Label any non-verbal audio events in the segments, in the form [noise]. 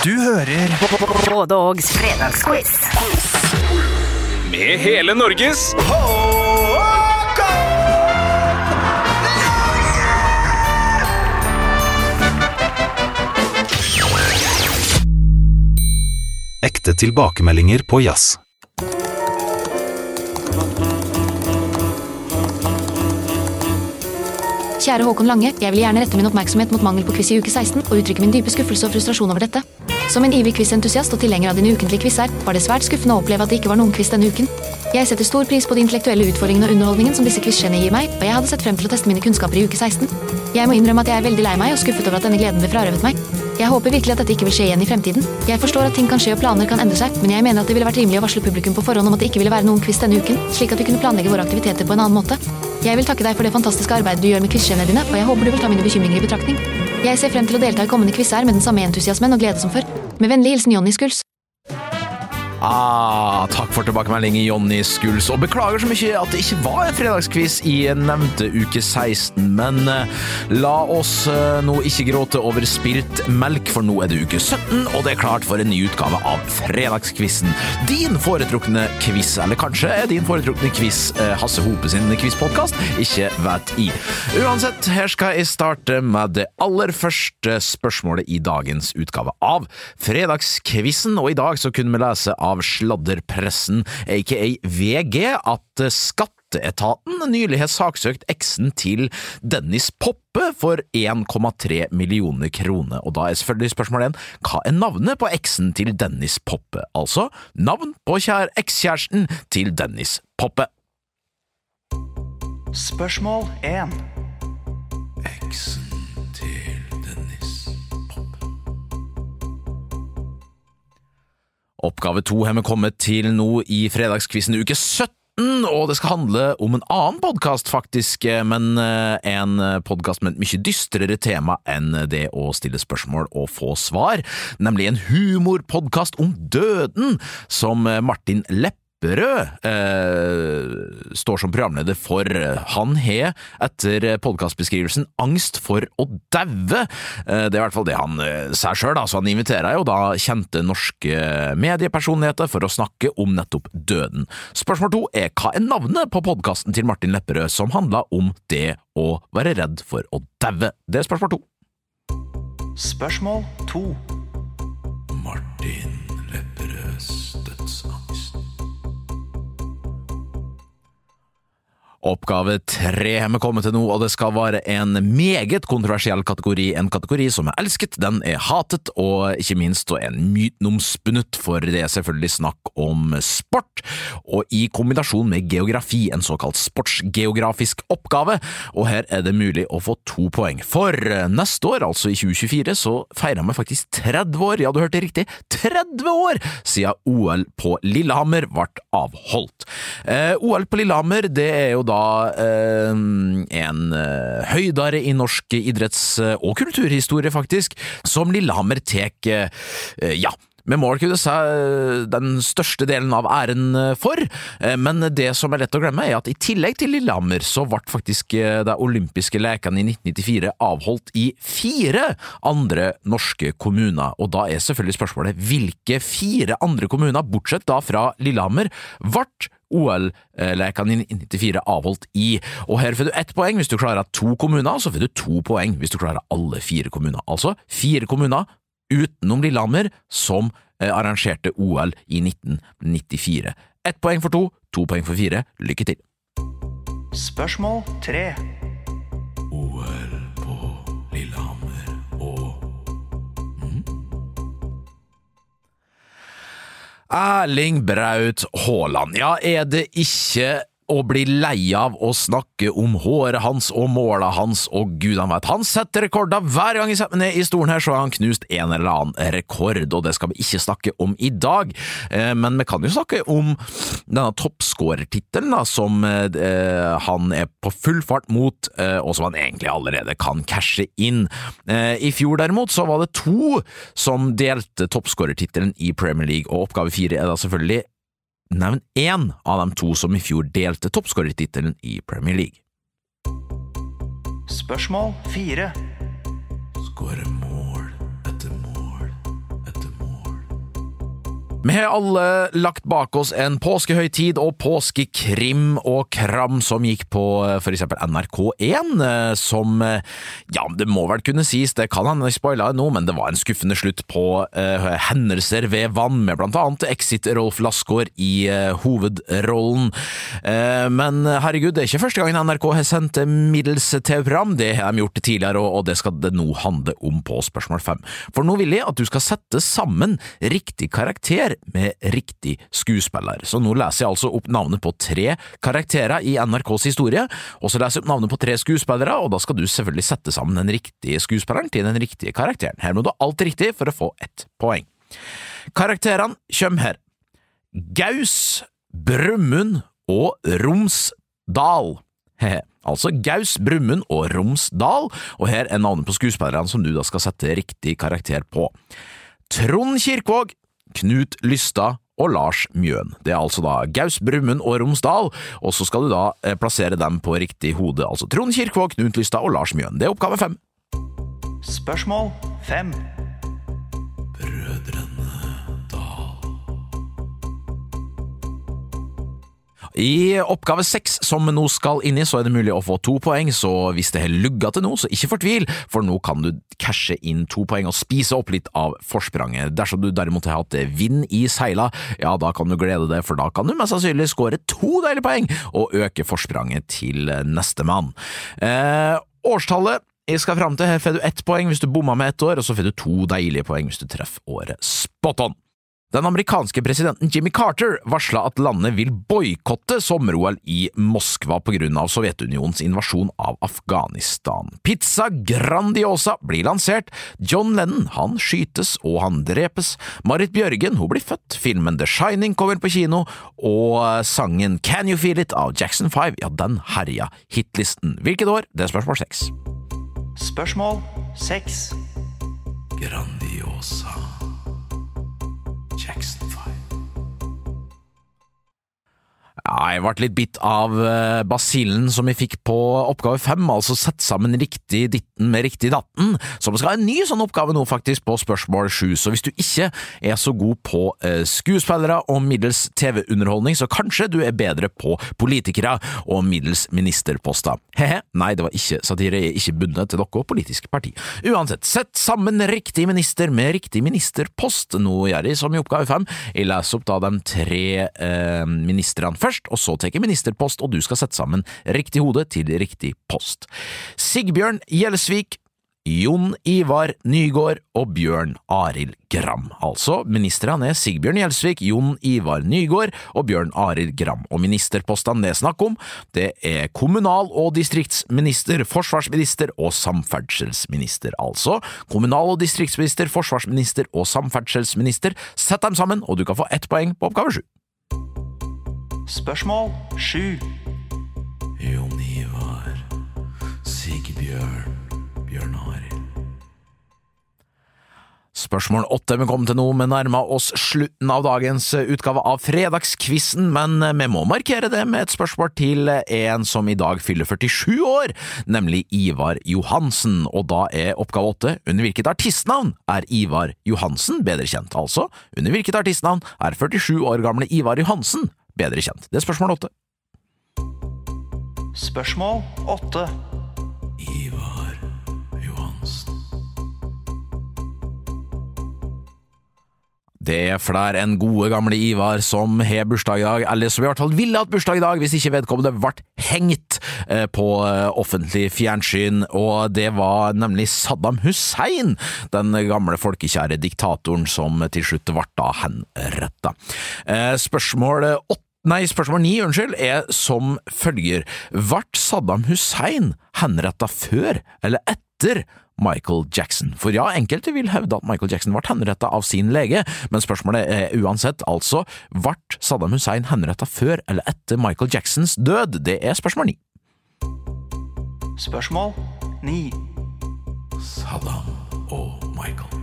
Du hører Både Ågs fredagsquiz. Med hele Norges Ekte tilbakemeldinger på jazz. Kjære Håkon Lange, jeg vil gjerne rette min oppmerksomhet mot mangel på quiz i uke 16 og uttrykke min dype skuffelse og frustrasjon over dette. Som en ivrig quizentusiast og tilhenger av dine ukentlige quizer, var det svært skuffende å oppleve at det ikke var noen quiz denne uken. Jeg setter stor pris på de intellektuelle utfordringene og underholdningen som disse quizene gir meg, og jeg hadde sett frem til å teste mine kunnskaper i uke 16. Jeg må innrømme at jeg er veldig lei meg og skuffet over at denne gleden ble frarøvet meg. Jeg håper virkelig at dette ikke vil skje igjen i fremtiden. Jeg forstår at ting kan skje og planer kan endre seg, men jeg mener at det ville vært rimelig å varsle publikum på forhånd om at det ikke ville være noen quiz denne uken, slik at vi kunne planlegge våre aktiviteter på en annen måte. Jeg vil takke deg for det fantastiske arbeidet du gjør med quizskjemaene dine, og jeg håper du vil ta mine bekymringer i betraktning. Jeg ser frem til å delta i kommende quizer med den samme entusiasmen og glede som før. Med vennlig hilsen Jonny Skuls. Ah, takk for tilbakemelding, Jonny Skuls. Og beklager så mye at det ikke var en fredagsquiz i nevnte uke 16. Men eh, la oss eh, nå ikke gråte over spilt melk, for nå er det uke 17, og det er klart for en ny utgave av Fredagsquizen. Din foretrukne quiz, eller kanskje er din foretrukne quiz eh, Hasse Hope sin quizpodkast? Ikke vet i. Uansett, her skal jeg starte med det aller første spørsmålet i dagens utgave av Fredagsquizen, og i dag så kunne vi lese av sladderpressen, aka VG, at Skatteetaten nylig har saksøkt eksen til Dennis Poppe for 1,3 millioner kroner. Og da er selvfølgelig spørsmål 1 hva er navnet på eksen til Dennis Poppe? Altså navn på kjær ekskjæresten til Dennis Poppe. Spørsmål 1. Eksen Oppgave to har vi kommet til nå i fredagskvissen uke 17. Og det skal handle om en annen podkast, faktisk, men eh, en podkast med et mye dystrere tema enn det å stille spørsmål og få svar, nemlig en humorpodkast om døden, som Martin Lepp Lepperød eh, står som programleder for. Han har, etter podkastbeskrivelsen, angst for å daue. Eh, det er i hvert fall det han eh, sier sjøl, så han inviterer jo da kjente norske mediepersonligheter for å snakke om nettopp døden. Spørsmål to er hva er navnet på podkasten til Martin Lepperød som handla om det å være redd for å daue? Det er spørsmål to. Spørsmål 2. Martin Oppgave tre har kommet til nå, og det skal være en meget kontroversiell kategori. En kategori som er elsket, den er hatet, og ikke minst en mytenomspunnet, for det er selvfølgelig snakk om sport, og i kombinasjon med geografi, en såkalt sportsgeografisk oppgave, og her er det mulig å få to poeng. For neste år, altså i 2024, så feirer vi faktisk 30 år, ja du hørte riktig, 30 år siden OL på Lillehammer ble avholdt. Eh, OL på Lillehammer, det er jo da eh, en eh, høydare i norsk idretts- og kulturhistorie, faktisk, som Lillehammer tek, eh, ja, med mål kunne seg den største delen av æren for, men det som er lett å glemme, er at i tillegg til Lillehammer, så ble faktisk de olympiske lekene i 1994 avholdt i fire andre norske kommuner, og da er selvfølgelig spørsmålet hvilke fire andre kommuner, bortsett da fra Lillehammer, ble OL-lekene i 1994 avholdt i. Og her får du ett poeng hvis du klarer to kommuner, så får du to poeng hvis du klarer alle fire kommuner. Altså fire kommuner utenom Lillehammer som eh, arrangerte OL i 1994. Ett poeng for to, to poeng for fire. Lykke til! Spørsmål tre. OL på Lillehammer og Erling Braut Haaland. Ja, er det ikke å bli lei av å snakke om håret hans og måla hans, og gud han vet, han setter rekorder hver gang jeg setter meg ned i stolen her, så har han knust en eller annen rekord, og det skal vi ikke snakke om i dag. Eh, men vi kan jo snakke om denne toppskårertittelen, som eh, han er på full fart mot, eh, og som han egentlig allerede kan cashe inn. I fjor derimot så var det to som delte toppskårertittelen i Premier League, og oppgave fire er da selvfølgelig Nevn én av de to som i fjor delte toppskårertittelen i Premier League. Spørsmål 4. Skåre mål Vi har alle lagt bak oss en påskehøytid og påskekrim og kram som gikk på eh, for eksempel NRK1, eh, som eh, ja, det må vel kunne sies, det kan hende jeg spoila nå, men det var en skuffende slutt på uh, hendelser ved vann, med blant annet Exit-Rolf Lassgaard i uh, hovedrollen. Uh, men herregud, det er ikke første gangen NRK har sendt middels TV-program, det har de gjort tidligere, og, og det skal det nå handle om på spørsmål fem. For nå vil jeg at du skal sette sammen riktig karakter med riktig skuespiller. Så nå leser jeg altså opp navnet på tre karakterer i NRKs historie, og så leser jeg opp navnet på tre skuespillere, og da skal du selvfølgelig sette sammen den riktige skuespilleren til den riktige karakteren. Her må du ha alt riktig for å få ett poeng. Karakterene kommer her. Gaus, Brumund og Romsdal. [laughs] Altså Gaus, Brumund og Romsdal, og her er navnet på skuespillerne som du da skal sette riktig karakter på. Trond Kirkvaag, Knut Lystad og Lars Mjøen. Det er altså da Gaus, Brumund og Romsdal, og så skal du da eh, plassere dem på riktig hode. Altså Trond Kirkvaag, Knut Lystad og Lars Mjøen. Det er oppgave fem. Spørsmål 5. I oppgave seks, som nå skal inn i, så er det mulig å få to poeng, så hvis det har lugga til nå, så ikke fortvil, for nå kan du cashe inn to poeng og spise opp litt av forspranget. Dersom du derimot har hatt vind i seila, ja, da kan du glede deg, for da kan du mest sannsynlig skåre to deilige poeng og øke forspranget til nestemann. Eh, årstallet jeg skal fram til, her får du ett poeng hvis du bomma med ett år, og så får du to deilige poeng hvis du treffer året spot on. Den amerikanske presidenten Jimmy Carter varsla at landet vil boikotte sommer-OL i Moskva på grunn av Sovjetunionens invasjon av Afghanistan. Pizza Grandiosa blir lansert, John Lennon han skytes og han drepes, Marit Bjørgen hun blir født, filmen The Shining kommer på kino, og sangen Can You Feel It av Jackson 5, ja, den herja hitlisten. Hvilket år? Det er spørsmål seks. Spørsmål 6. Grandiosa Jackson 5 jeg ble litt bitt av eh, basillen som vi fikk på oppgave fem, altså sett sammen riktig ditten med riktig datten, som skal ha en ny sånn oppgave nå faktisk på spørsmål sju, så hvis du ikke er så god på eh, skuespillere og middels TV-underholdning, så kanskje du er bedre på politikere og middels ministerposter. He-he, nei, det var ikke satire, jeg er ikke bundet til noe politisk parti. Uansett, sett sammen riktig minister med riktig ministerpost, nå jeg som i oppgave fem, jeg leser opp da de tre eh, ministrene først, og så tar ministerpost, og du skal sette sammen riktig hode til riktig post. Sigbjørn Gjelsvik, Jon Ivar Nygård og Bjørn Arild Gram. Altså, ministrene er Sigbjørn Gjelsvik, Jon Ivar Nygård og Bjørn Arild Gram. Og ministerpostene det er snakk om, det er kommunal- og distriktsminister, forsvarsminister og samferdselsminister. Altså, kommunal- og distriktsminister, forsvarsminister og samferdselsminister. Sett dem sammen, og du kan få ett poeng på oppgave sju. Spørsmål 7. Jon Ivar, Sigbjørn, Bjørn Arild. Spørsmål åtte vi kom til nå, vi nærmer oss slutten av dagens utgave av Fredagskvissen, men vi må markere det med et spørsmål til en som i dag fyller 47 år, nemlig Ivar Johansen, og da er oppgave åtte under hvilket artistnavn er Ivar Johansen bedre kjent? Altså, under hvilket artistnavn er 47 år gamle Ivar Johansen bedre kjent? Det er spørsmål åtte. Spørsmål 8. Det er flere enn gode gamle Ivar som har bursdag i dag, eller som i hvert fall ville hatt bursdag i dag hvis ikke vedkommende ble hengt eh, på eh, offentlig fjernsyn, og det var nemlig Saddam Hussein, den gamle folkekjære diktatoren som til slutt ble da henretta. Eh, Spørsmål åtte Nei, spørsmål ni, unnskyld, er som følger. Ble Saddam Hussein henretta før eller etter Michael Jackson? For ja, enkelte vil hevde at Michael Jackson ble henrettet av sin lege, men spørsmålet er uansett altså, ble Saddam Hussein henrettet før eller etter Michael Jacksons død? Det er spørsmål ni. Spørsmål 9. Saddam og Michael.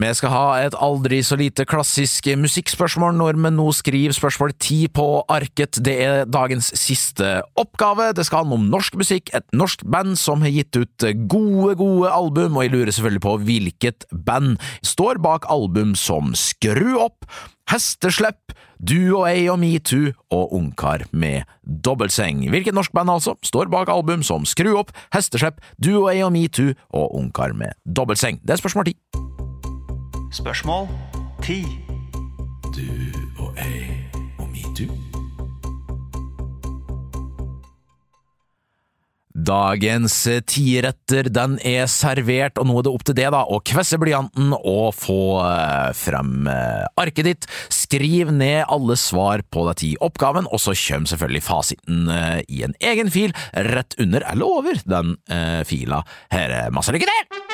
Vi skal ha et aldri så lite klassisk musikkspørsmål når vi nå skriver spørsmål ti på arket. Det er dagens siste oppgave. Det skal handle om norsk musikk, et norsk band som har gitt ut gode, gode album, og jeg lurer selvfølgelig på hvilket band står bak album som Skru opp, Hesteslepp, Du og ei og metoo og Ungkar med dobbeltseng. Hvilket norsk band altså står bak album som Skru opp, Hesteslepp, Du og ei og metoo og Ungkar med dobbeltseng? Det er spørsmål ti. Spørsmål 10. Du og jeg og metoo. Dagens tiretter den er servert, og nå er det opp til det da, å kvesse blyanten og få eh, frem eh, arket ditt. Skriv ned alle svar på de ti oppgaven, og så kommer selvfølgelig fasiten eh, i en egen fil rett under eller over den fila. Her, masse lykke til!